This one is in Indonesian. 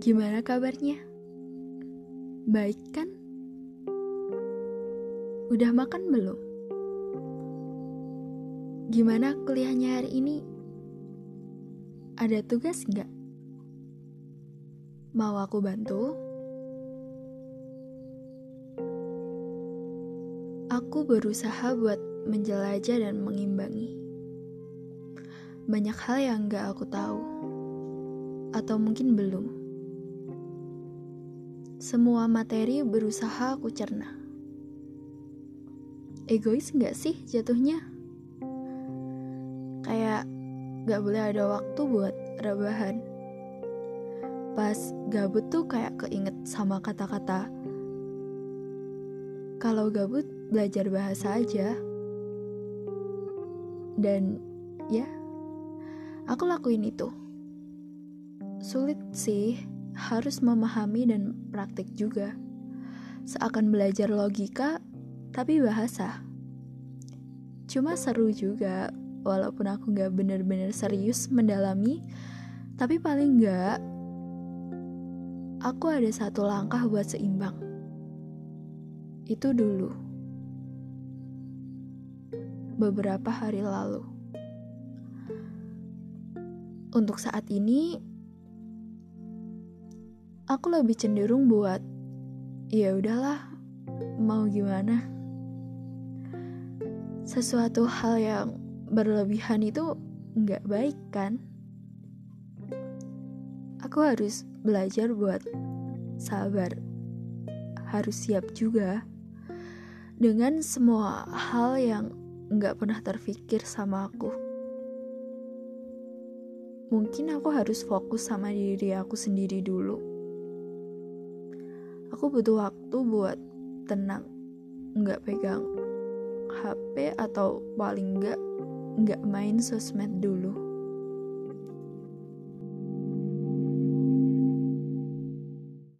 Gimana kabarnya? Baik kan? Udah makan belum? Gimana kuliahnya hari ini? Ada tugas nggak? Mau aku bantu? Aku berusaha buat menjelajah dan mengimbangi. Banyak hal yang nggak aku tahu, atau mungkin belum. Semua materi berusaha aku cerna. Egois nggak sih jatuhnya? Kayak gak boleh ada waktu buat rebahan. Pas gabut tuh kayak keinget sama kata-kata. Kalau gabut belajar bahasa aja. Dan ya, aku lakuin itu. Sulit sih, harus memahami dan praktik juga. Seakan belajar logika, tapi bahasa. Cuma seru juga, walaupun aku gak bener-bener serius mendalami, tapi paling gak, aku ada satu langkah buat seimbang. Itu dulu. Beberapa hari lalu. Untuk saat ini, aku lebih cenderung buat ya udahlah, mau gimana. Sesuatu hal yang berlebihan itu nggak baik kan? Aku harus belajar buat sabar, harus siap juga dengan semua hal yang nggak pernah terfikir sama aku. Mungkin aku harus fokus sama diri aku sendiri dulu. Aku butuh waktu buat tenang, nggak pegang HP atau paling nggak nggak main sosmed dulu.